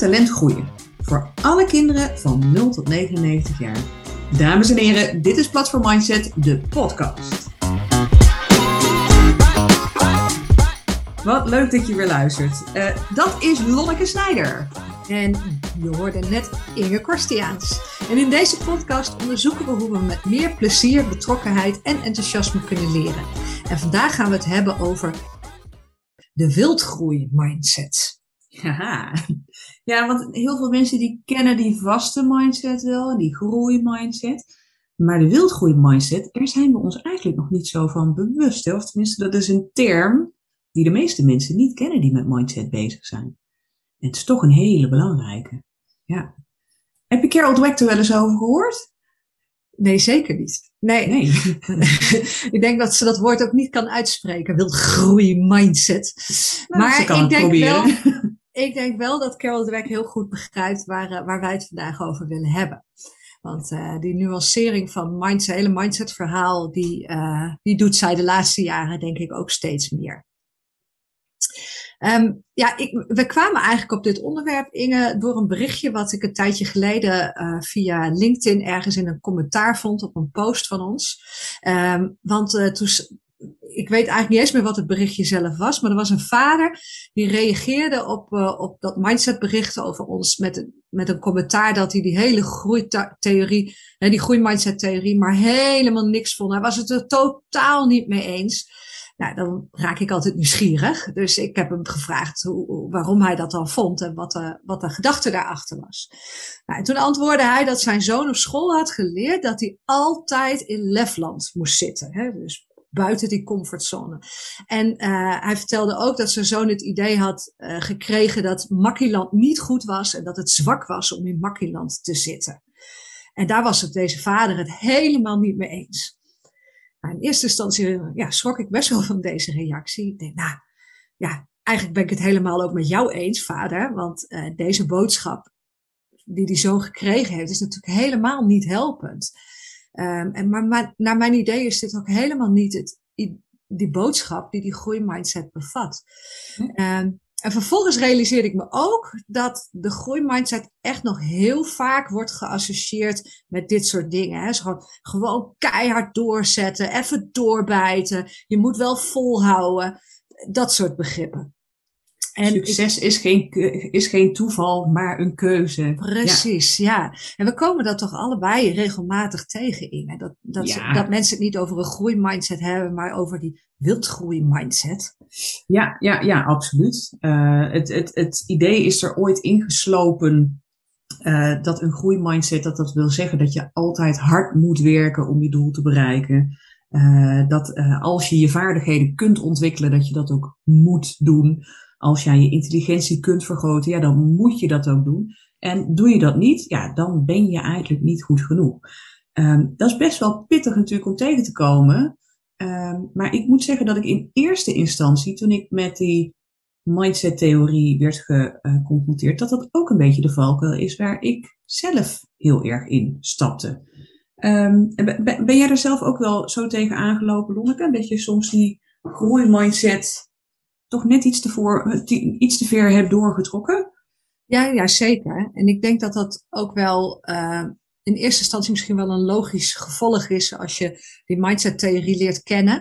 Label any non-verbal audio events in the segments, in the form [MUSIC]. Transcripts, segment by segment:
talent groeien. Voor alle kinderen van 0 tot 99 jaar. Dames en heren, dit is Platform Mindset, de podcast. Wat leuk dat je weer luistert. Uh, dat is Lonneke Snijder. En je hoorde net Inge Korstiaans. En in deze podcast onderzoeken we hoe we met meer plezier, betrokkenheid en enthousiasme kunnen leren. En vandaag gaan we het hebben over de wildgroei mindset. Haha. Ja, want heel veel mensen die kennen die vaste mindset wel, die groei mindset. Maar de wildgroei mindset, daar zijn we ons eigenlijk nog niet zo van bewust. Hè? Of tenminste, dat is een term die de meeste mensen niet kennen die met mindset bezig zijn. En het is toch een hele belangrijke. Ja. Heb je Carol Dweck er wel eens over gehoord? Nee, zeker niet. Nee. nee. [LAUGHS] ik denk dat ze dat woord ook niet kan uitspreken. Wildgroei mindset. Nou, maar ik denk proberen. wel ik denk wel dat Carol Dweck heel goed begrijpt waar, eh, waar wij het vandaag over willen hebben. Want uh, die nuancering van mindset, hele mindset verhaal, die, uh, die doet zij de laatste jaren denk ik ook steeds meer. Um, ja, ik, we kwamen eigenlijk op dit onderwerp, Inge, door een berichtje wat ik een tijdje geleden via LinkedIn ergens in een commentaar vond op een post van ons. Um, want toen, ik weet eigenlijk niet eens meer wat het berichtje zelf was, maar er was een vader die reageerde op, uh, op dat mindsetbericht over ons met, met een commentaar dat hij die hele groeitheorie, die groeimindset-theorie, maar helemaal niks vond. Hij was het er totaal niet mee eens. Nou, dan raak ik altijd nieuwsgierig. Dus ik heb hem gevraagd hoe, waarom hij dat dan vond en wat de, wat de gedachte daarachter was. Nou, en toen antwoordde hij dat zijn zoon op school had geleerd dat hij altijd in Lefland moest zitten. Hè? Dus buiten die comfortzone. En uh, hij vertelde ook dat zijn zoon het idee had uh, gekregen dat Makkieland niet goed was en dat het zwak was om in Makkieland te zitten. En daar was het deze vader het helemaal niet mee eens. Nou, in eerste instantie ja, schrok ik best wel van deze reactie. Ik denk, nou, ja, eigenlijk ben ik het helemaal ook met jou eens, vader. Want uh, deze boodschap die die zoon gekregen heeft, is natuurlijk helemaal niet helpend. Um, en maar, maar, naar mijn idee is dit ook helemaal niet het, die boodschap die die groeimindset bevat. Um, en vervolgens realiseerde ik me ook dat de groeimindset echt nog heel vaak wordt geassocieerd met dit soort dingen. Hè. gewoon, gewoon keihard doorzetten, even doorbijten, je moet wel volhouden, dat soort begrippen. En Succes is, geen, is geen toeval, maar een keuze. Precies, ja. En we komen dat toch allebei regelmatig tegen in. Hè? Dat, dat, dat mensen het niet over een groeimindset hebben, maar over die wildgroeimindset. Ja, ja, ja, absoluut. Uh, het, het, het idee is er ooit ingeslopen uh, dat een groeimindset, dat dat wil zeggen dat je altijd hard moet werken om je doel te bereiken. Uh, dat als je je vaardigheden kunt ontwikkelen, dat je dat ook moet doen als jij je intelligentie kunt vergroten, ja, dan moet je dat ook doen. En doe je dat niet, ja, dan ben je eigenlijk niet goed genoeg. Um, dat is best wel pittig natuurlijk om tegen te komen. Um, maar ik moet zeggen dat ik in eerste instantie, toen ik met die mindset-theorie werd geconfronteerd, dat dat ook een beetje de valkuil is waar ik zelf heel erg in stapte. Ben, ben, jij er zelf ook wel zo tegen aangelopen, Lonneke? Dat je soms die groeimindset toch net iets te, voor, iets te ver heb doorgetrokken? Ja, ja, zeker. En ik denk dat dat ook wel uh, in eerste instantie misschien wel een logisch gevolg is als je die mindset-theorie leert kennen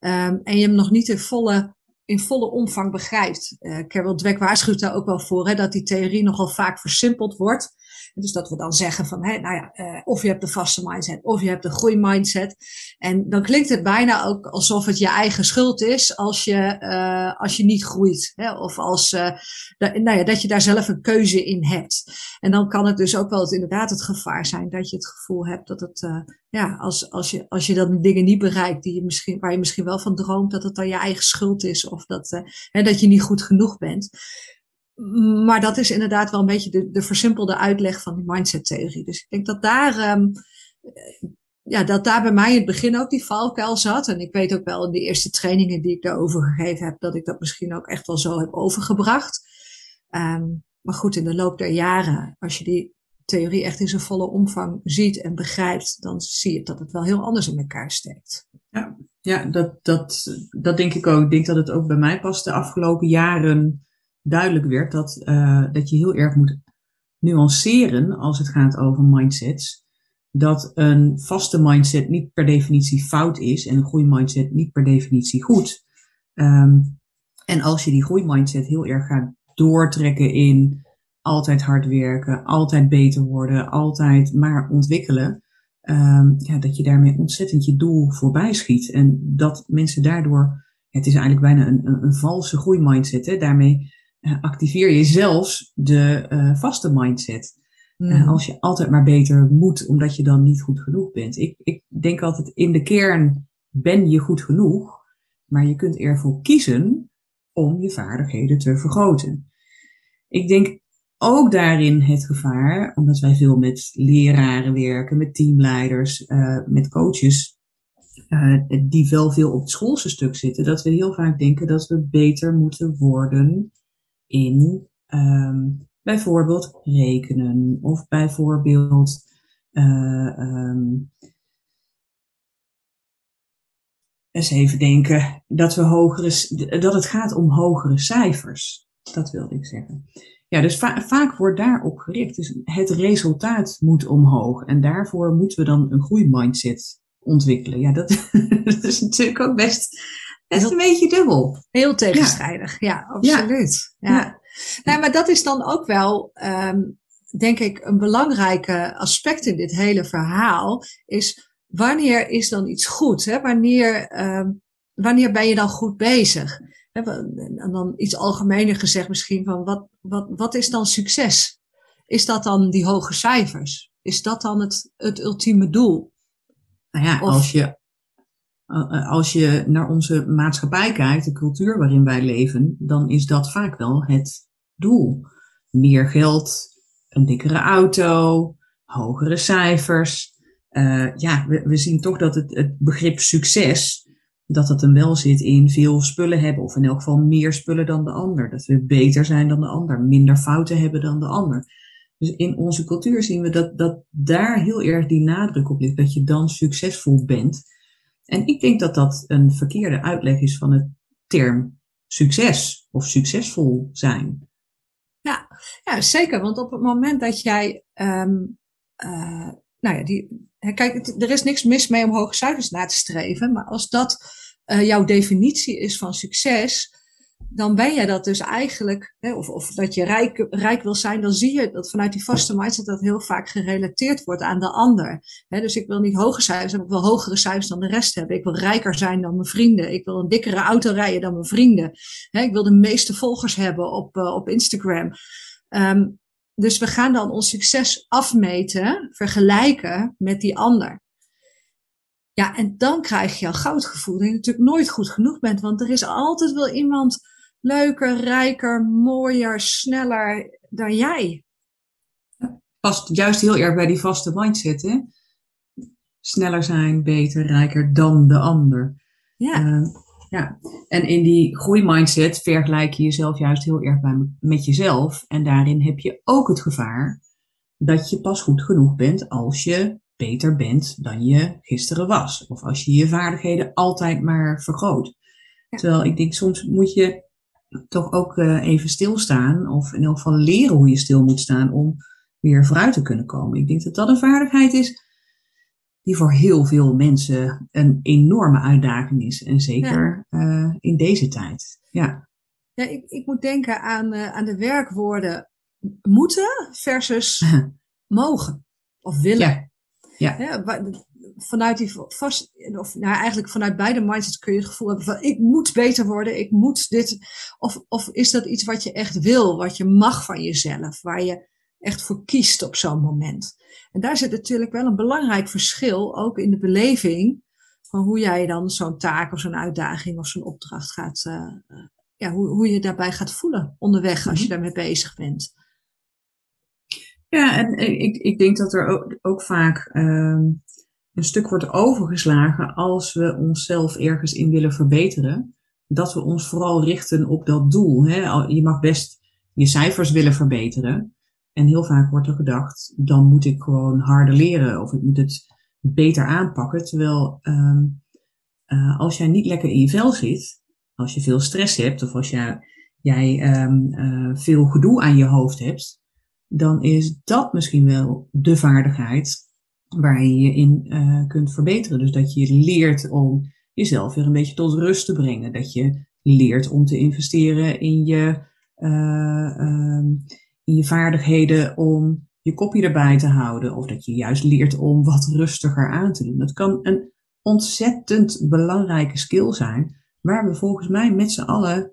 um, en je hem nog niet in volle, in volle omvang begrijpt. Uh, Carol Dweck waarschuwt daar ook wel voor, hè, dat die theorie nogal vaak versimpeld wordt. Dus dat we dan zeggen van, hè, nou ja, uh, of je hebt de vaste mindset, of je hebt de groeimindset. En dan klinkt het bijna ook alsof het je eigen schuld is als je, uh, als je niet groeit. Hè, of als, uh, da, nou ja, dat je daar zelf een keuze in hebt. En dan kan het dus ook wel inderdaad het gevaar zijn dat je het gevoel hebt dat het, ja, als, als, je, als je dan dingen niet bereikt die je misschien, waar je misschien wel van droomt, dat het dan je eigen schuld is. Of dat, hè, dat je niet goed genoeg bent. Maar dat is inderdaad wel een beetje de, de versimpelde uitleg van die mindset-theorie. Dus ik denk dat daar, um, ja, dat daar bij mij in het begin ook die valkuil zat. En ik weet ook wel in de eerste trainingen die ik daarover gegeven heb, dat ik dat misschien ook echt wel zo heb overgebracht. Um, maar goed, in de loop der jaren, als je die theorie echt in zijn volle omvang ziet en begrijpt, dan zie je dat het wel heel anders in elkaar steekt. Ja, ja dat, dat, dat denk ik ook. Ik denk dat het ook bij mij pas de afgelopen jaren duidelijk werd dat, uh, dat je heel erg moet nuanceren als het gaat over mindsets. Dat een vaste mindset niet per definitie fout is en een goede mindset niet per definitie goed. Um, en als je die groeimindset heel erg gaat doortrekken in altijd hard werken, altijd beter worden, altijd maar ontwikkelen, um, ja, dat je daarmee ontzettend je doel voorbij schiet. En dat mensen daardoor, het is eigenlijk bijna een, een, een valse groeimindset, hè? daarmee activeer je zelfs de uh, vaste mindset. Mm. Uh, als je altijd maar beter moet, omdat je dan niet goed genoeg bent. Ik, ik denk altijd, in de kern ben je goed genoeg, maar je kunt ervoor kiezen om je vaardigheden te vergroten. Ik denk ook daarin het gevaar, omdat wij veel met leraren werken, met teamleiders, uh, met coaches, uh, die wel veel op het schoolse stuk zitten, dat we heel vaak denken dat we beter moeten worden in um, bijvoorbeeld rekenen of bijvoorbeeld uh, um, eens even denken dat we hogere, dat het gaat om hogere cijfers. Dat wilde ik zeggen. Ja, dus va vaak wordt daarop gericht. Dus het resultaat moet omhoog. En daarvoor moeten we dan een groeimindset ontwikkelen. Ja, dat [LAUGHS] is natuurlijk ook best, best een beetje dubbel. Heel tegenstrijdig, ja, ja absoluut. Ja. ja. Nou, maar dat is dan ook wel, um, denk ik, een belangrijke aspect in dit hele verhaal. Is wanneer is dan iets goed? Hè? Wanneer, uh, wanneer ben je dan goed bezig? En dan iets algemener gezegd misschien van wat, wat, wat is dan succes? Is dat dan die hoge cijfers? Is dat dan het, het ultieme doel? Nou ja, als, je, als je naar onze maatschappij kijkt, de cultuur waarin wij leven, dan is dat vaak wel het doel. Meer geld, een dikkere auto, hogere cijfers. Uh, ja, we, we, zien toch dat het, het begrip succes, dat dat hem wel zit in veel spullen hebben, of in elk geval meer spullen dan de ander. Dat we beter zijn dan de ander, minder fouten hebben dan de ander. Dus in onze cultuur zien we dat, dat daar heel erg die nadruk op ligt, dat je dan succesvol bent. En ik denk dat dat een verkeerde uitleg is van het term succes of succesvol zijn. Ja, ja zeker. Want op het moment dat jij um, uh, nou ja, die, kijk, er is niks mis mee om hoge cijfers na te streven, maar als dat uh, jouw definitie is van succes, dan ben je dat dus eigenlijk, hè, of, of dat je rijk, rijk wil zijn, dan zie je dat vanuit die vaste mindset dat heel vaak gerelateerd wordt aan de ander. Hè, dus ik wil niet hoge cijfers hebben, ik wil hogere cijfers dan de rest hebben. Ik wil rijker zijn dan mijn vrienden. Ik wil een dikkere auto rijden dan mijn vrienden. Hè, ik wil de meeste volgers hebben op, uh, op Instagram. Um, dus we gaan dan ons succes afmeten, vergelijken met die ander. Ja, en dan krijg je een goudgevoel dat je natuurlijk nooit goed genoeg bent, want er is altijd wel iemand leuker, rijker, mooier, sneller dan jij. Past juist heel erg bij die vaste mindset, hè? Sneller zijn, beter, rijker dan de ander. Ja. Uh, ja, en in die groeimindset vergelijk je jezelf juist heel erg bij, met jezelf. En daarin heb je ook het gevaar dat je pas goed genoeg bent als je beter bent dan je gisteren was. Of als je je vaardigheden altijd maar vergroot. Terwijl ik denk, soms moet je toch ook uh, even stilstaan. Of in elk geval leren hoe je stil moet staan om weer vooruit te kunnen komen. Ik denk dat dat een vaardigheid is die voor heel veel mensen een enorme uitdaging is. En zeker ja. uh, in deze tijd. Ja, ja ik, ik moet denken aan, uh, aan de werkwoorden moeten versus [LAUGHS] mogen of willen. Ja. ja. Vanuit die vast, of nou eigenlijk vanuit beide mindsets kun je het gevoel hebben van ik moet beter worden, ik moet dit. Of, of is dat iets wat je echt wil, wat je mag van jezelf, waar je echt voor kiest op zo'n moment. En daar zit natuurlijk wel een belangrijk verschil, ook in de beleving van hoe jij dan zo'n taak of zo'n uitdaging of zo'n opdracht gaat, uh, ja, hoe, hoe je daarbij gaat voelen onderweg als je mhm. daarmee bezig bent. Ja, en ik, ik denk dat er ook, ook vaak um, een stuk wordt overgeslagen als we onszelf ergens in willen verbeteren. Dat we ons vooral richten op dat doel. Hè? Je mag best je cijfers willen verbeteren. En heel vaak wordt er gedacht, dan moet ik gewoon harder leren of ik moet het beter aanpakken. Terwijl um, uh, als jij niet lekker in je vel zit, als je veel stress hebt of als je jij ehm, eh, veel gedoe aan je hoofd hebt, dan is dat misschien wel de vaardigheid waar je je in uh, kunt verbeteren. Dus dat je leert om jezelf weer een beetje tot rust te brengen. Dat je leert om te investeren in je, uh, in je vaardigheden om je kopje erbij te houden. Of dat je juist leert om wat rustiger aan te doen. Dat kan een ontzettend belangrijke skill zijn. Waar we volgens mij met z'n allen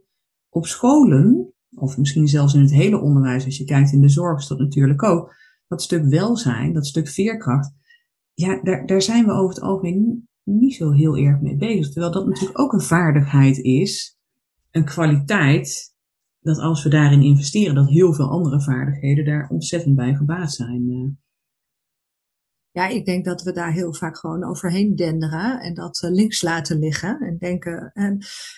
op scholen, of misschien zelfs in het hele onderwijs, als je kijkt in de zorg, is natuurlijk ook, dat stuk welzijn, dat stuk veerkracht, ja, daar, daar zijn we over het algemeen niet zo heel erg mee bezig. Terwijl dat natuurlijk ook een vaardigheid is, een kwaliteit, dat als we daarin investeren, dat heel veel andere vaardigheden daar ontzettend bij gebaat zijn. Eh. Ja, ik denk dat we daar heel vaak gewoon overheen denderen en dat uh, links laten liggen en denken. En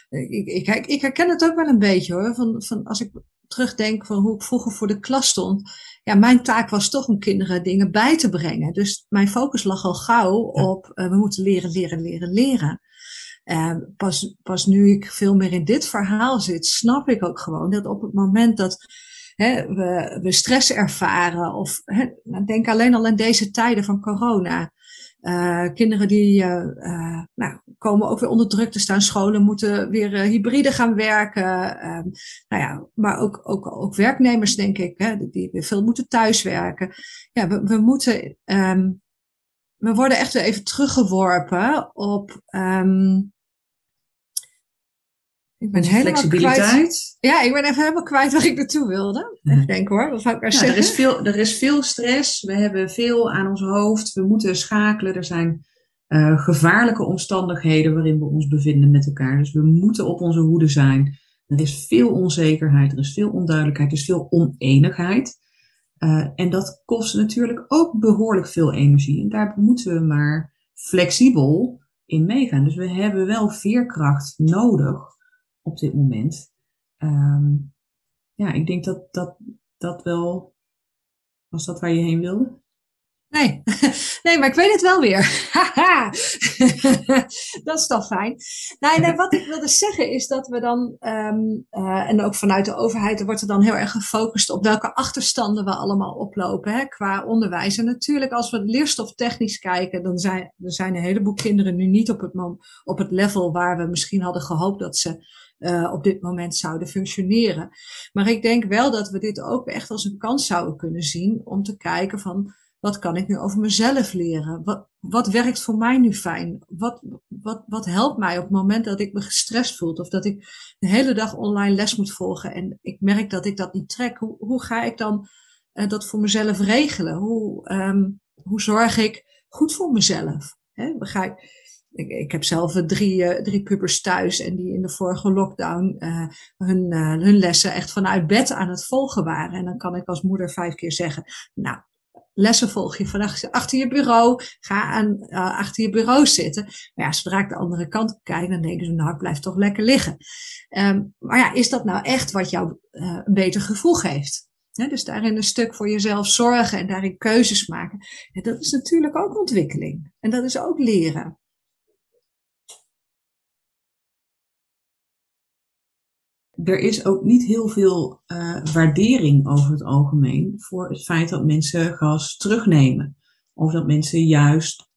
uh, ik, ik, ik, herken het ook wel een beetje hoor. Van, van als ik terugdenk van hoe ik vroeger voor de klas stond. Ja, mijn taak was toch om kinderen dingen bij te brengen. Dus mijn focus lag al gauw op uh, we moeten leren, leren, leren, leren. Uh, pas, pas nu ik veel meer in dit verhaal zit, snap ik ook gewoon dat op het moment dat hè, we, we stress ervaren, of hè, nou, denk alleen al in deze tijden van corona. Uh, kinderen die uh, uh, nou, komen ook weer onder druk te staan. Scholen moeten weer hybride gaan werken. Ehm, nou ja, maar ook, ook, ook werknemers, denk ik, hè, die veel moeten thuiswerken. Ja, we, we moeten. Um, we worden echt weer even teruggeworpen op um, ik ben helemaal flexibiliteit. Kwijt. Ja, ik ben even helemaal kwijt waar ik naartoe wilde. Even denken hoor, wat zou ik zeggen? Er is, veel, er is veel stress, we hebben veel aan ons hoofd, we moeten schakelen. Er zijn uh, gevaarlijke omstandigheden waarin we ons bevinden met elkaar. Dus we moeten op onze hoede zijn. Er is veel onzekerheid, er is veel onduidelijkheid, er is veel oneenigheid. Uh, en dat kost natuurlijk ook behoorlijk veel energie. En daar moeten we maar flexibel in meegaan. Dus we hebben wel veerkracht nodig op dit moment. Um, ja, ik denk dat dat, dat wel. Was dat waar je heen wilde? Nee. [LAUGHS] nee, maar ik weet het wel weer. [LAUGHS] dat is toch fijn. Nee, nee, wat ik wilde zeggen is dat we dan, um, uh, en ook vanuit de overheid, er wordt er dan heel erg gefocust op welke achterstanden we allemaal oplopen hè, qua onderwijs. En natuurlijk, als we leerstoftechnisch kijken, dan zijn er zijn een heleboel kinderen nu niet op het, op het level waar we misschien hadden gehoopt dat ze uh, op dit moment zouden functioneren. Maar ik denk wel dat we dit ook echt als een kans zouden kunnen zien om te kijken van wat kan ik nu over mezelf leren? Wat, wat werkt voor mij nu fijn? Wat, wat, wat helpt mij op het moment dat ik me gestrest voel of dat ik de hele dag online les moet volgen en ik merk dat ik dat niet trek? Hoe, hoe ga ik dan uh, dat voor mezelf regelen? Hoe, um, hoe zorg ik goed voor mezelf? Ik, ik heb zelf drie, uh, drie pubers thuis en die in de vorige lockdown hun, hun lessen echt vanuit bed aan het volgen waren. En dan kan ik als moeder vijf keer zeggen, nou, lessen volg je vandaag achter je bureau, ga aan, uh, achter je bureau zitten. Maar ja, zodra ik de andere kant kijk, dan denken ze, nou, ik blijf toch lekker liggen. Um, maar ja, is dat nou echt wat jou uh, een beter gevoel geeft? Dus daarin een stuk voor jezelf zorgen en daarin keuzes maken. Dat is natuurlijk ook ontwikkeling. En dat is ook leren. Er is ook niet heel veel uh, waardering over het algemeen voor het feit dat mensen gas terugnemen. Of dat mensen juist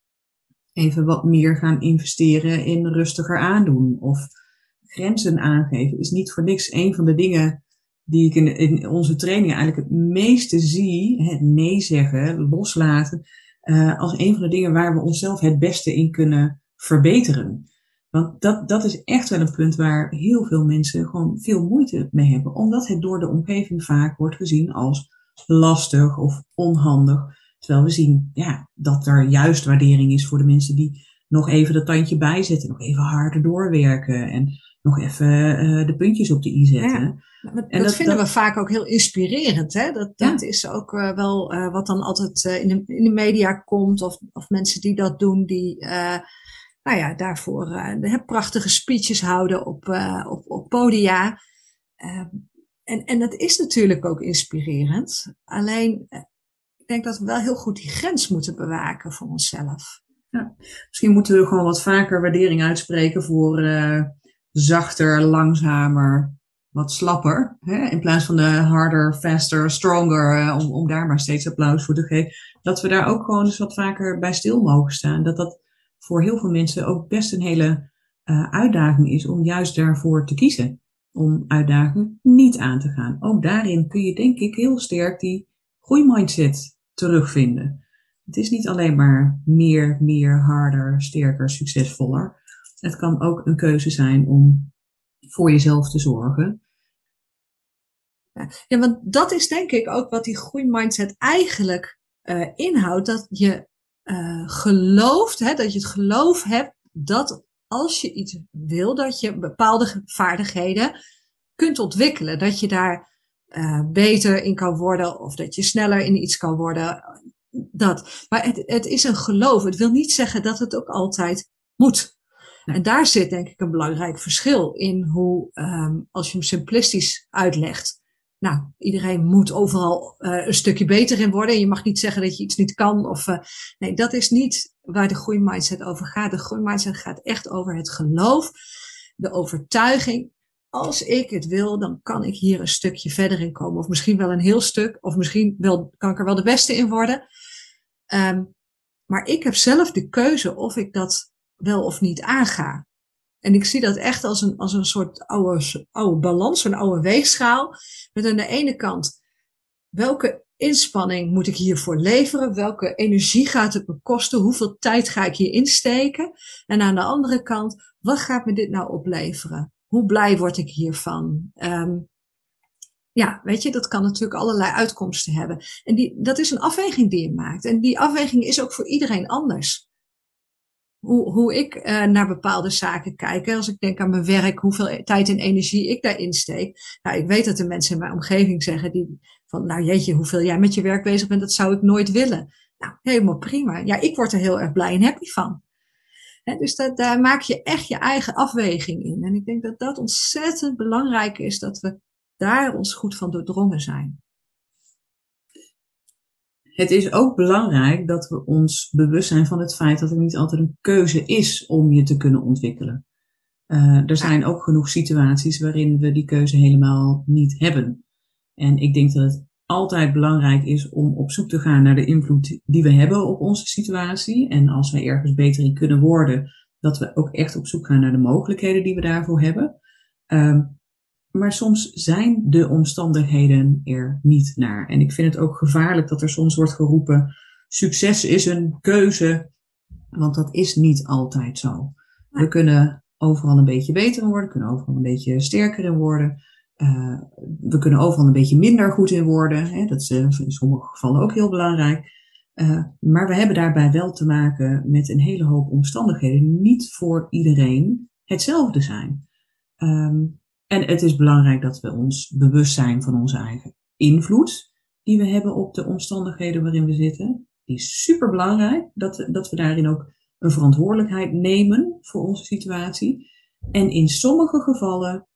even wat meer gaan investeren in rustiger aandoen. Of grenzen aangeven is niet voor niks een van de dingen die ik in, onze training eigenlijk het meeste zie. Het nee zeggen, loslaten. Uh, als een van de dingen waar we onszelf het beste in kunnen verbeteren. Want dat, dat is echt wel een punt waar heel veel mensen gewoon veel moeite mee hebben. Omdat het door de omgeving vaak wordt gezien als lastig of onhandig. Terwijl we zien ja, dat er juist waardering is voor de mensen die nog even dat tandje bijzetten. Nog even harder doorwerken. En nog even uh, de puntjes op de i zetten. Ja, en dat, vinden we vaak ook heel inspirerend. Hè? Dat, dat ja. is ook uh, wel uh, wat dan altijd in, de, in de media komt. Of, of mensen die dat doen, die nou ja, daarvoor uh, prachtige speeches houden op, uh, op, op podia. Uh, en, en dat is natuurlijk ook inspirerend. Alleen, uh, ik denk dat we wel heel goed die grens moeten bewaken voor onszelf. Ja, misschien moeten we gewoon wat vaker waardering uitspreken voor zachter, langzamer, wat slapper. Hè? In plaats van de harder, faster, stronger, om, om daar maar steeds applaus voor te geven. Dat we daar ook gewoon eens wat vaker bij stil mogen staan. Dat dat voor heel veel mensen ook best een hele uh, uitdaging is om juist daarvoor te kiezen. Om uitdagingen niet aan te gaan. Ook daarin kun je denk ik heel sterk die groeimindset terugvinden. Het is niet alleen maar meer, meer, harder, sterker, succesvoller. Het kan ook een keuze zijn om voor jezelf te zorgen. Ja, want dat is denk ik ook wat die groeimindset eigenlijk uh, inhoudt. Dat je uh, gelooft, hè, dat je het geloof hebt dat als je iets wil, dat je bepaalde vaardigheden kunt ontwikkelen. Dat je daar uh, beter in kan worden of dat je sneller in iets kan worden. Dat. Maar het, het is een geloof. Het wil niet zeggen dat het ook altijd moet. En daar zit denk ik een belangrijk verschil in hoe, um, als je hem simplistisch uitlegt. Nou, iedereen moet overal uh, een stukje beter in worden. Je mag niet zeggen dat je iets niet kan. Of, uh, nee, dat is niet waar de groeimindset over gaat. De groeimindset gaat echt over het geloof, de overtuiging. Als ik het wil, dan kan ik hier een stukje verder in komen. Of misschien wel een heel stuk. Of misschien wel, kan ik er wel de beste in worden. Um, maar ik heb zelf de keuze of ik dat wel of niet aanga. En ik zie dat echt als een, als een soort oude, oude balans, een oude weegschaal. Met aan de ene kant, welke inspanning moet ik hiervoor leveren? Welke energie gaat het me kosten? Hoeveel tijd ga ik hier insteken? En aan de andere kant, wat gaat me dit nou opleveren? Hoe blij word ik hiervan? Um, ja, weet je, dat kan natuurlijk allerlei uitkomsten hebben. En die, dat is een afweging die je maakt. En die afweging is ook voor iedereen anders hoe, hoe ik uh, naar bepaalde zaken kijk. Als ik denk aan mijn werk, hoeveel tijd en energie ik daarin steek. Nou, ik weet dat er mensen in mijn omgeving zeggen die van, nou jeetje, hoeveel jij met je werk bezig bent, dat zou ik nooit willen. Nou, helemaal prima. Ja, ik word er heel erg blij en happy van. Dus dat, daar maak je echt je eigen afweging in. En ik denk dat dat ontzettend belangrijk is, dat we daar ons goed van doordrongen zijn het is ook belangrijk dat we ons bewust zijn van het feit dat er niet altijd een keuze is om je te kunnen ontwikkelen. Uh, er zijn ook genoeg situaties waarin we die keuze helemaal niet hebben. En ik denk dat het altijd belangrijk is om op zoek te gaan naar de invloed die we hebben op onze situatie. En als we ergens beter in kunnen worden, dat we ook echt op zoek gaan naar de mogelijkheden die we daarvoor hebben. Uh, maar soms zijn de omstandigheden er niet naar. En ik vind het ook gevaarlijk dat er soms wordt geroepen: succes is een keuze, want dat is niet altijd zo. We kunnen overal een beetje beter worden, kunnen overal een beetje sterker in worden. Uh, we kunnen overal een beetje minder goed in worden. Hè? Dat is uh, in sommige gevallen ook heel belangrijk. Uh, maar we hebben daarbij wel te maken met een hele hoop omstandigheden. Niet voor iedereen hetzelfde zijn. Um, en het is belangrijk dat we ons bewust zijn van onze eigen invloed die we hebben op de omstandigheden waarin we zitten. Die is super belangrijk dat, dat we daarin ook een verantwoordelijkheid nemen voor onze situatie. En in sommige gevallen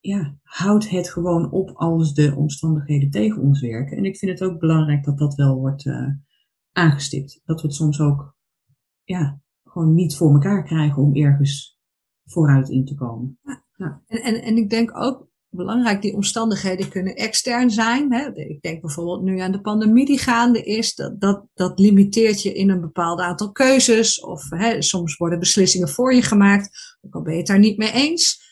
ja, houdt het gewoon op als de omstandigheden tegen ons werken. En ik vind het ook belangrijk dat dat wel wordt uh, aangestipt. Dat we het soms ook ja, gewoon niet voor elkaar krijgen om ergens vooruit in te komen. Ja. En, en, en ik denk ook belangrijk, die omstandigheden kunnen extern zijn. Hè. Ik denk bijvoorbeeld nu aan de pandemie die gaande is. Dat, dat, dat limiteert je in een bepaald aantal keuzes. Of hè, soms worden beslissingen voor je gemaakt, ook al ben je het daar niet mee eens.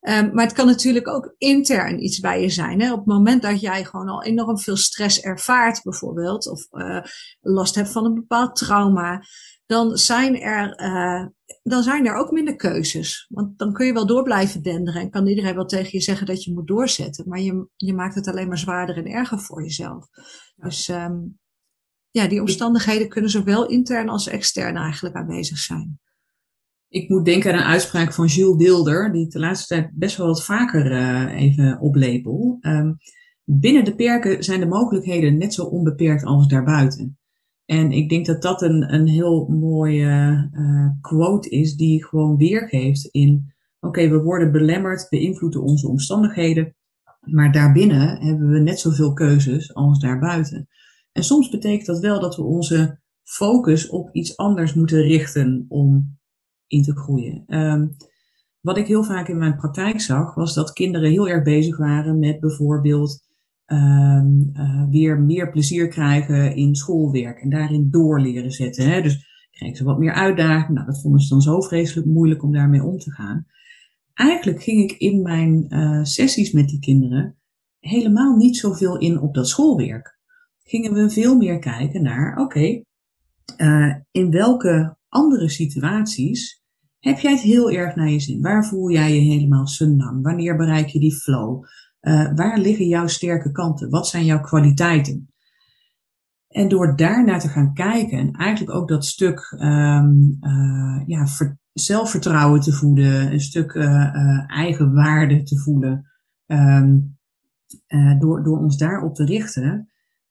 Um, maar het kan natuurlijk ook intern iets bij je zijn. Hè? Op het moment dat jij gewoon al enorm veel stress ervaart, bijvoorbeeld, of uh, last hebt van een bepaald trauma, dan zijn er, uh, dan zijn er ook minder keuzes. Want dan kun je wel door blijven denderen en kan iedereen wel tegen je zeggen dat je moet doorzetten. Maar je, je maakt het alleen maar zwaarder en erger voor jezelf. Dus um, ja, die omstandigheden kunnen zowel intern als extern eigenlijk aanwezig zijn. Ik moet denken aan een uitspraak van Jules Dilder, die ik de laatste tijd best wel wat vaker uh, even oplepel. Um, binnen de perken zijn de mogelijkheden net zo onbeperkt als daarbuiten. En ik denk dat dat een, een heel mooie uh, quote is die gewoon weergeeft in, oké, we worden belemmerd, beïnvloeden onze omstandigheden, maar daarbinnen hebben we net zoveel keuzes als daarbuiten. En soms betekent dat wel dat we onze focus op iets anders moeten richten om in te groeien. Um, wat ik heel vaak in mijn praktijk zag, was dat kinderen heel erg bezig waren met bijvoorbeeld ehm, eh, weer meer plezier krijgen in schoolwerk en daarin door leren zetten. Hè? Dus kregen ze wat meer uitdaging. Nou, dat vonden ze dan zo vreselijk moeilijk om daarmee om te gaan. Eigenlijk ging ik in mijn uh, sessies met die kinderen helemaal niet zoveel in op dat schoolwerk. Gingen we veel meer kijken naar, oké, uh, in welke andere situaties heb jij het heel erg naar je zin? Waar voel jij je helemaal sunam? Wanneer bereik je die flow? Uh, waar liggen jouw sterke kanten? Wat zijn jouw kwaliteiten? En door daarnaar te gaan kijken en eigenlijk ook dat stuk um, uh, ja, zelfvertrouwen te voeden, een stuk uh, eigen waarde te voelen, um, door, door ons daarop te richten,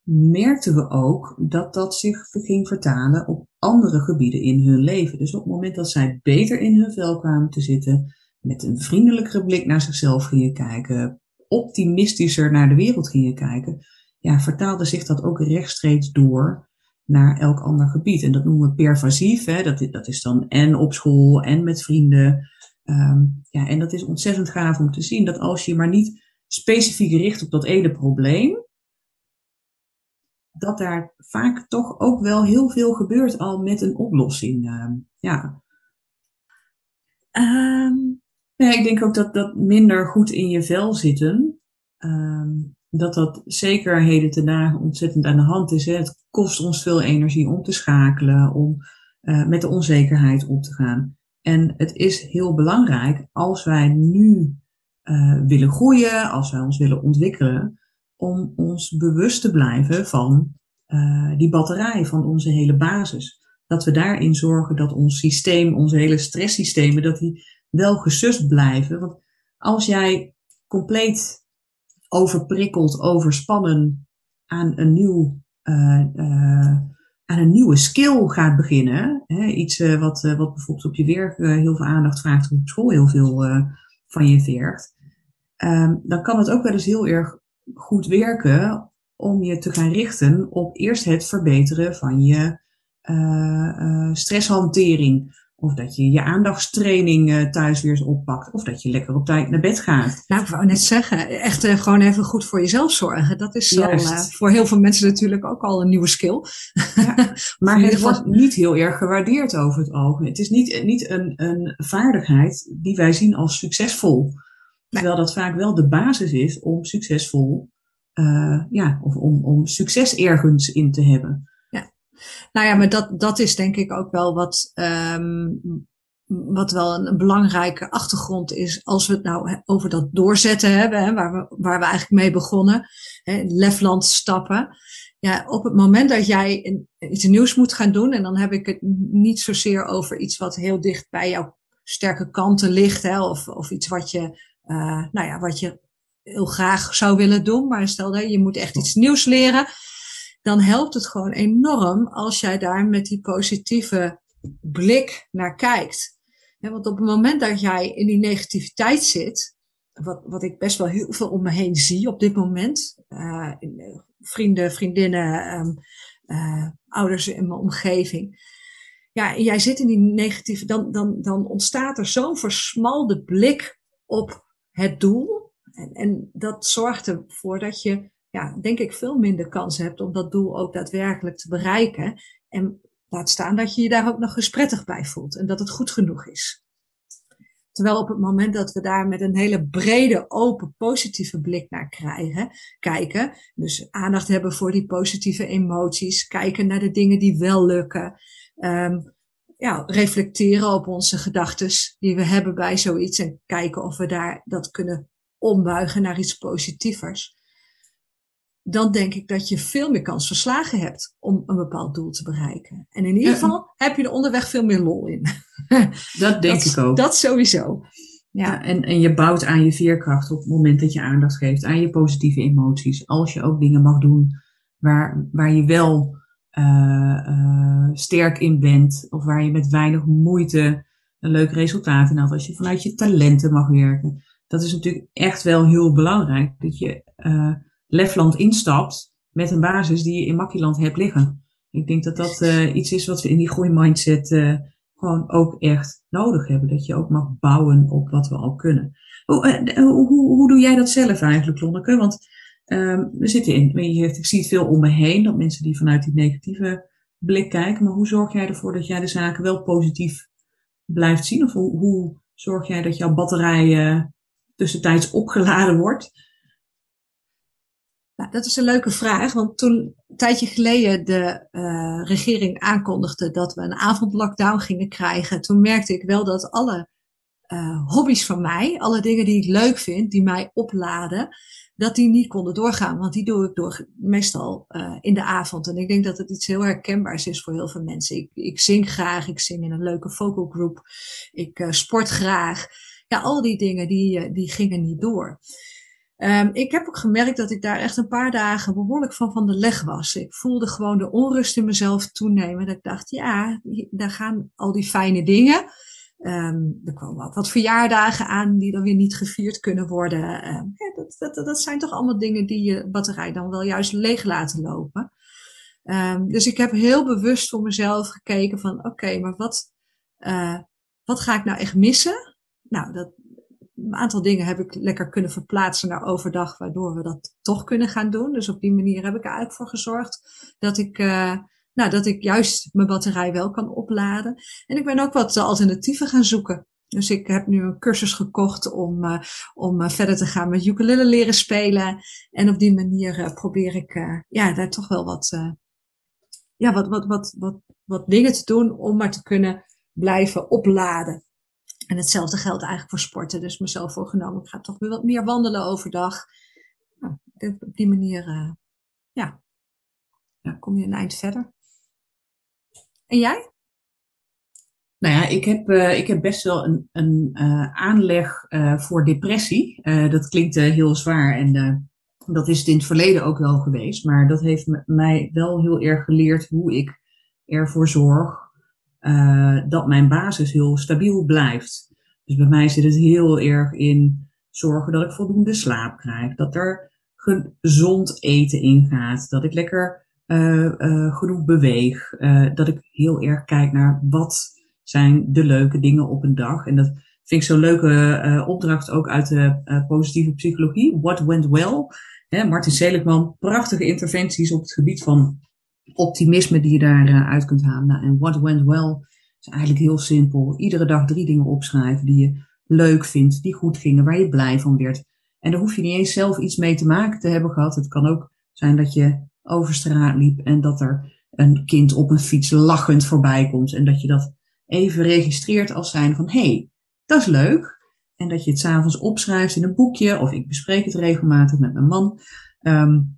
merkten we ook dat dat zich ging vertalen op andere gebieden in hun leven. Dus op het moment dat zij beter in hun vel kwamen te zitten, met een vriendelijkere blik naar zichzelf gingen kijken, optimistischer naar de wereld gingen kijken, ja, vertaalde zich dat ook rechtstreeks door naar elk ander gebied. En dat noemen we pervasief. Hè? Dat, dat is dan en op school en met vrienden. Um, ja, en dat is ontzettend gaaf om te zien dat als je maar niet specifiek richt op dat ene probleem, dat daar vaak toch ook wel heel veel gebeurt al met een oplossing. Uh, ja. Um, ja, ik denk ook dat dat minder goed in je vel zitten. Um, dat dat zeker heden ten ontzettend aan de hand is. Hè. Het kost ons veel energie om te schakelen, om uh, met de onzekerheid om te gaan. En het is heel belangrijk als wij nu uh, willen groeien, als wij ons willen ontwikkelen, om ons bewust te blijven van uh, die batterij, van onze hele basis. Dat we daarin zorgen dat ons systeem, onze hele stresssystemen, dat die wel gesust blijven. Want als jij compleet overprikkeld, overspannen aan een nieuw uh, uh, aan een nieuwe skill gaat beginnen, hè, iets uh, wat, wat bijvoorbeeld op je werk heel veel aandacht vraagt, of op school heel veel van je vergt, um, dan kan het ook wel eens heel erg goed werken om je te gaan richten op eerst het verbeteren van je stresshantering. Of dat je je aandachtstraining uh, thuis weer eens oppakt. Of dat je lekker op tijd naar bed gaat. Nou, ik wou net zeggen, echt uh, gewoon even goed voor jezelf zorgen. Dat is al, uh, voor heel veel mensen natuurlijk ook al een nieuwe skill. Ja, [LAUGHS] maar het wordt niet heel erg gewaardeerd over het algemeen. Het is niet, niet een, een vaardigheid die wij zien als succesvol. Terwijl dat vaak wel de basis is om succesvol, ja, of om, om succes ergens in te hebben. Nou ja, maar dat, dat is denk ik ook wel wat, um, wat wel een, belangrijke achtergrond is als we het nou over dat doorzetten hebben, hè, waar, we, waar we eigenlijk mee begonnen, hè, Lefland stappen. Ja, op het moment dat jij iets nieuws moet gaan doen, en dan heb ik het niet zozeer over iets wat heel dicht bij jouw sterke kanten ligt, hè, of, of iets wat je, uh, nou ja, wat je heel graag zou willen doen, maar stel dat je moet echt iets nieuws leren dan helpt het gewoon enorm als jij daar met die positieve blik naar kijkt. want op het moment dat jij in die negativiteit zit, wat, wat ik best wel heel veel om me heen zie op dit moment, uh, vrienden, vriendinnen, um, uh, ouders in mijn omgeving. Ja, en jij zit in die negatieve, dan, dan, dan ontstaat er zo'n versmalde blik op het doel. En, en dat zorgt ervoor dat je ja, denk ik veel minder kans hebt om dat doel ook daadwerkelijk te bereiken. En laat staan dat je je daar ook nog eens prettig bij voelt en dat het goed genoeg is. Terwijl op het moment dat we daar met een hele brede, open, positieve blik naar krijgen, kijken, dus aandacht hebben voor die positieve emoties, kijken naar de dingen die wel lukken, um, ja, reflecteren op onze gedachten die we hebben bij zoiets en kijken of we daar dat kunnen ombuigen naar iets positievers dan denk ik dat je veel meer kans verslagen hebt om een bepaald doel te bereiken. En in ieder geval heb je er onderweg veel meer lol in. [LAUGHS] Dat denk ik ook. Dat sowieso. Ja. en, en je bouwt aan je veerkracht op het moment dat je aandacht geeft aan je positieve emoties. Als je ook dingen mag doen waar, waar je wel uh, uh, sterk in bent, of waar je met weinig moeite een leuk resultaat in had. Als je vanuit je talenten mag werken. Dat is natuurlijk echt wel heel belangrijk. Dat je uh, Lefland instapt met een basis die je in Makkieland hebt liggen. Ik denk dat dat uh, iets is wat we in die groeimindset uh, gewoon ook echt nodig hebben. Dat je ook mag bouwen op wat we al kunnen. Hoe, hoe, hoe doe jij dat zelf eigenlijk, Lonneke? Want um, we zitten in, je ik zie het veel om me heen, dat mensen die vanuit die negatieve blik kijken. Maar hoe zorg jij ervoor dat jij de zaken wel positief blijft zien? Of hoe, hoe zorg jij dat jouw batterij tussentijds opgeladen wordt? Nou, dat is een leuke vraag, want toen een tijdje geleden de uh, regering aankondigde dat we een avondlockdown gingen krijgen, toen merkte ik wel dat alle uh, hobby's van mij, alle dingen die ik leuk vind, die mij opladen, dat die niet konden doorgaan. Want die doe ik door, meestal uh, in de avond. En ik denk dat het iets heel herkenbaars is voor heel veel mensen. Ik, ik zing graag, ik zing in een leuke vocalgroep, ik uh, sport graag. Ja, al die dingen die, die gingen niet door. Um, ik heb ook gemerkt dat ik daar echt een paar dagen behoorlijk van van de leg was. Ik voelde gewoon de onrust in mezelf toenemen. Dat ik dacht, ja, daar gaan al die fijne dingen. Um, er komen ook wat verjaardagen aan die dan weer niet gevierd kunnen worden. Um, ja, dat, dat, dat zijn toch allemaal dingen die je batterij dan wel juist leeg laten lopen. Dus ik heb heel bewust voor mezelf gekeken van oké, maar wat, uh, wat ga ik nou echt missen? Nou, dat, een aantal dingen heb ik lekker kunnen verplaatsen naar overdag, waardoor we dat toch kunnen gaan doen. Dus op die manier heb ik er eigenlijk voor gezorgd dat ik, uh, nou, dat ik juist mijn batterij wel kan opladen. En ik ben ook wat alternatieven gaan zoeken. Dus ik heb nu een cursus gekocht om, uh, om uh, verder te gaan met ukulele leren spelen. En op die manier probeer ik ja, daar toch wel wat, ja, wat, wat, wat, wat, wat dingen te doen om maar te kunnen blijven opladen. En hetzelfde geldt eigenlijk voor sporten. Dus mezelf voorgenomen, ik ga toch weer wat meer wandelen overdag. Nou, op die manier, uh, ja, ja, kom je een eind verder. En jij? Nou ja, ik heb, uh, ik heb best wel een, een uh, aanleg voor depressie. dat klinkt heel zwaar en dat is het in het verleden ook wel geweest. Maar dat heeft mij wel heel erg geleerd hoe ik ervoor zorg uh, dat mijn basis heel stabiel blijft. Dus bij mij zit het heel erg in zorgen dat ik voldoende slaap krijg, dat er gezond eten ingaat, dat ik lekker uh, uh, genoeg beweeg, dat ik heel erg kijk naar wat zijn de leuke dingen op een dag. En dat vind ik zo'n leuke opdracht ook uit de positieve psychologie. What went well? Hè, Martin Seligman, prachtige interventies op het gebied van optimisme die je daaruit uit kunt halen. Nou, en what went well is eigenlijk heel simpel. Iedere dag drie dingen opschrijven die je leuk vindt, die goed gingen, waar je blij van werd. En daar hoef je niet eens zelf iets mee te maken te hebben gehad. Het kan ook zijn dat je over straat liep en dat er een kind op een fiets lachend voorbij komt. En dat je dat even registreert als zijn van, hé, hey, dat is leuk. En dat je het s'avonds opschrijft in een boekje, of ik bespreek het regelmatig met mijn man. Um,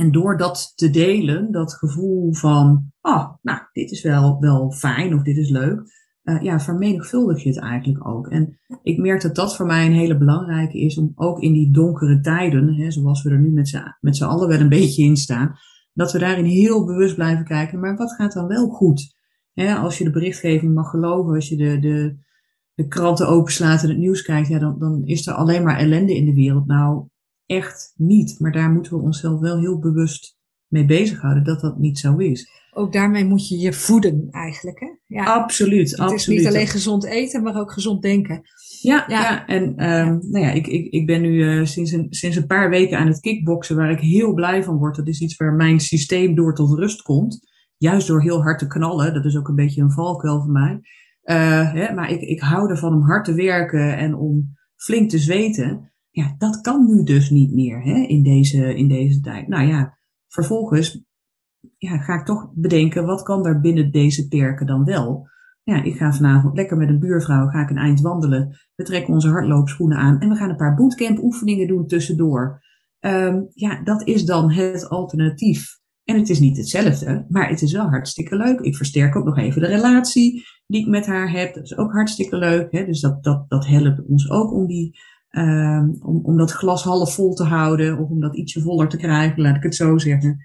en door dat te delen, dat gevoel van, oh, nou, dit is wel, wel fijn of dit is leuk, uh, ja, vermenigvuldig je het eigenlijk ook. En ik merk dat dat voor mij een hele belangrijke is om ook in die donkere tijden, hè, zoals we er nu met z'n allen wel een beetje in staan, dat we daarin heel bewust blijven kijken, maar wat gaat dan wel goed? Hè, als je de berichtgeving mag geloven, als je de, de, de kranten openslaat en het nieuws kijkt, ja, dan, dan is er alleen maar ellende in de wereld. Nou, echt niet. Maar daar moeten we onszelf wel heel bewust mee bezighouden dat dat niet zo is. Ook daarmee moet je je voeden eigenlijk. Hè? Ja. Absoluut. Het is niet alleen gezond eten, maar ook gezond denken. Ja, ja. en um, Nou ja, ik, ik, ik ben nu uh, sinds, een, sinds een paar weken aan het kickboksen, waar ik heel blij van word. Dat is iets waar mijn systeem door tot rust komt. Juist door heel hard te knallen. Dat is ook een beetje een valkuil voor mij. Uh, hè, maar ik, ik hou ervan om hard te werken en om flink te zweten. Ja, dat kan nu dus niet meer hè, in, deze, in deze tijd. Nou ja, vervolgens ja, ga ik toch bedenken, wat kan er binnen deze perken dan wel? Ja, ik ga vanavond lekker met een buurvrouw, ga ik een eind wandelen. We trekken onze hardloopschoenen aan en we gaan een paar bootcamp oefeningen doen tussendoor. Um, ja, dat is dan het alternatief. En het is niet hetzelfde, maar het is wel hartstikke leuk. Ik versterk ook nog even de relatie die ik met haar heb. Dat is ook hartstikke leuk. Hè? Dus dat, dat, dat helpt ons ook om die Um, om, om dat glas half vol te houden of om dat ietsje voller te krijgen, laat ik het zo zeggen.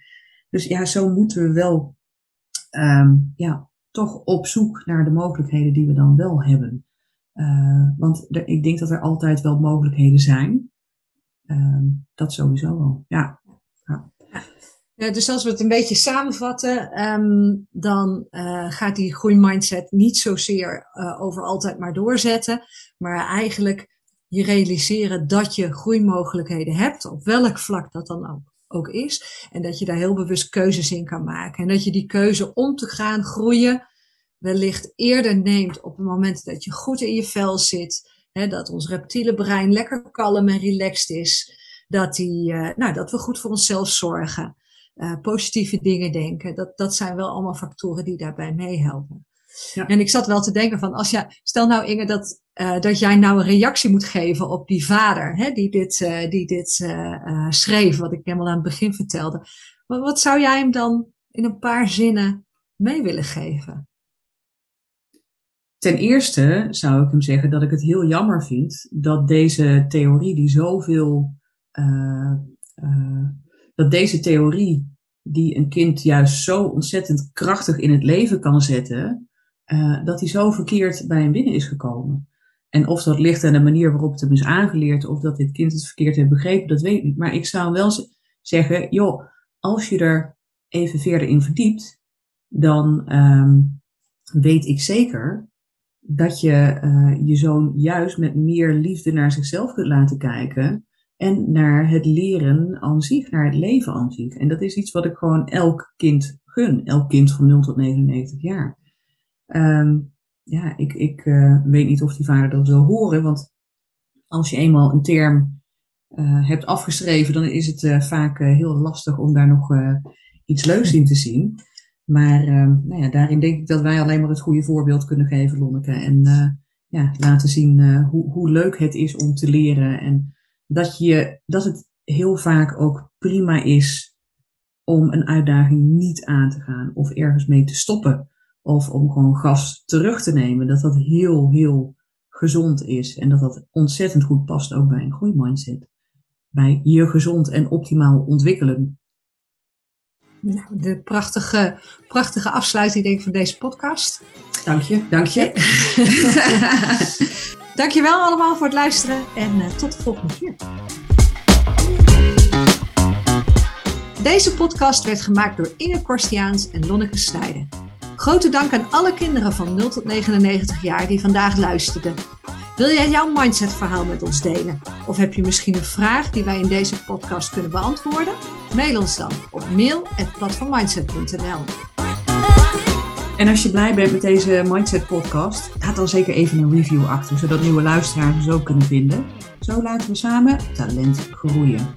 Dus ja, zo moeten we wel um, ja, toch op zoek naar de mogelijkheden die we dan wel hebben. Uh, want ik denk dat er altijd wel mogelijkheden zijn. Um, dat sowieso wel, ja. ja. Dus als we het een beetje samenvatten, ehm, dan uh, gaat die groeimindset niet zozeer uh, over altijd maar doorzetten, maar eigenlijk je realiseren dat je groeimogelijkheden hebt, op welk vlak dat dan ook, ook is, en dat je daar heel bewust keuzes in kan maken. En dat je die keuze om te gaan groeien wellicht eerder neemt op het moment dat je goed in je vel zit, hè, dat ons reptiele brein lekker kalm en relaxed is, dat, die, uh, nou, dat we goed voor onszelf zorgen uh, positieve dingen denken. Dat, dat zijn wel allemaal factoren die daarbij meehelpen. Ja. En ik zat wel te denken van, als jij, stel nou Inge dat, uh, dat jij nou een reactie moet geven op die vader, hè, die dit, uh, die dit uh, schreef, wat ik helemaal aan het begin vertelde. Wat, wat zou jij hem dan in een paar zinnen mee willen geven? Ten eerste zou ik hem zeggen dat ik het heel jammer vind dat deze theorie, die zoveel dat deze theorie, die een kind juist zo ontzettend krachtig in het leven kan zetten, uh, dat die zo verkeerd bij hem binnen is gekomen. En of dat ligt aan de manier waarop het hem is aangeleerd, of dat dit kind het verkeerd heeft begrepen, dat weet ik niet. Maar ik zou wel zeggen, joh, als je er even verder in verdiept, dan um, weet ik zeker dat je uh, je zoon juist met meer liefde naar zichzelf kunt laten kijken en naar het leren aan zich, naar het leven aan zich. En dat is iets wat ik gewoon elk kind gun, elk kind van 0 tot 99 jaar. Um, ja, ik, ik uh, weet niet of die vader dat wil horen, want als je eenmaal een term uh, hebt afgeschreven, dan is het uh, vaak heel lastig om daar nog iets leuks in te zien. Maar ehm, nou ja, daarin denk ik dat wij alleen maar het goede voorbeeld kunnen geven, Lonneke. En ja, laten zien hoe, hoe leuk het is om te leren en dat, je, dat het heel vaak ook prima is om een uitdaging niet aan te gaan of ergens mee te stoppen of om gewoon gas terug te nemen. Dat dat heel, heel gezond is en dat dat ontzettend goed past ook bij een groeimindset. Bij je gezond en optimaal ontwikkelen. Nou, de prachtige, prachtige afsluiting denk ik van deze podcast. Dank je, dank je. [LAUGHS] Dankjewel allemaal voor het luisteren en uh, tot de volgende keer. Deze podcast werd gemaakt door Inge Korstiaans en Lonneke Snijden. Grote dank aan alle kinderen van 0 tot 99 jaar die vandaag luisterden. Wil jij jouw mindset-verhaal met ons delen? Of heb je misschien een vraag die wij in deze podcast kunnen beantwoorden? Mail ons dan op mail.platformmindset.nl. En als je blij bent met deze Mindset podcast, laat dan zeker even een review achter, zodat nieuwe luisteraars ons ook kunnen vinden. Zo laten we samen talent groeien.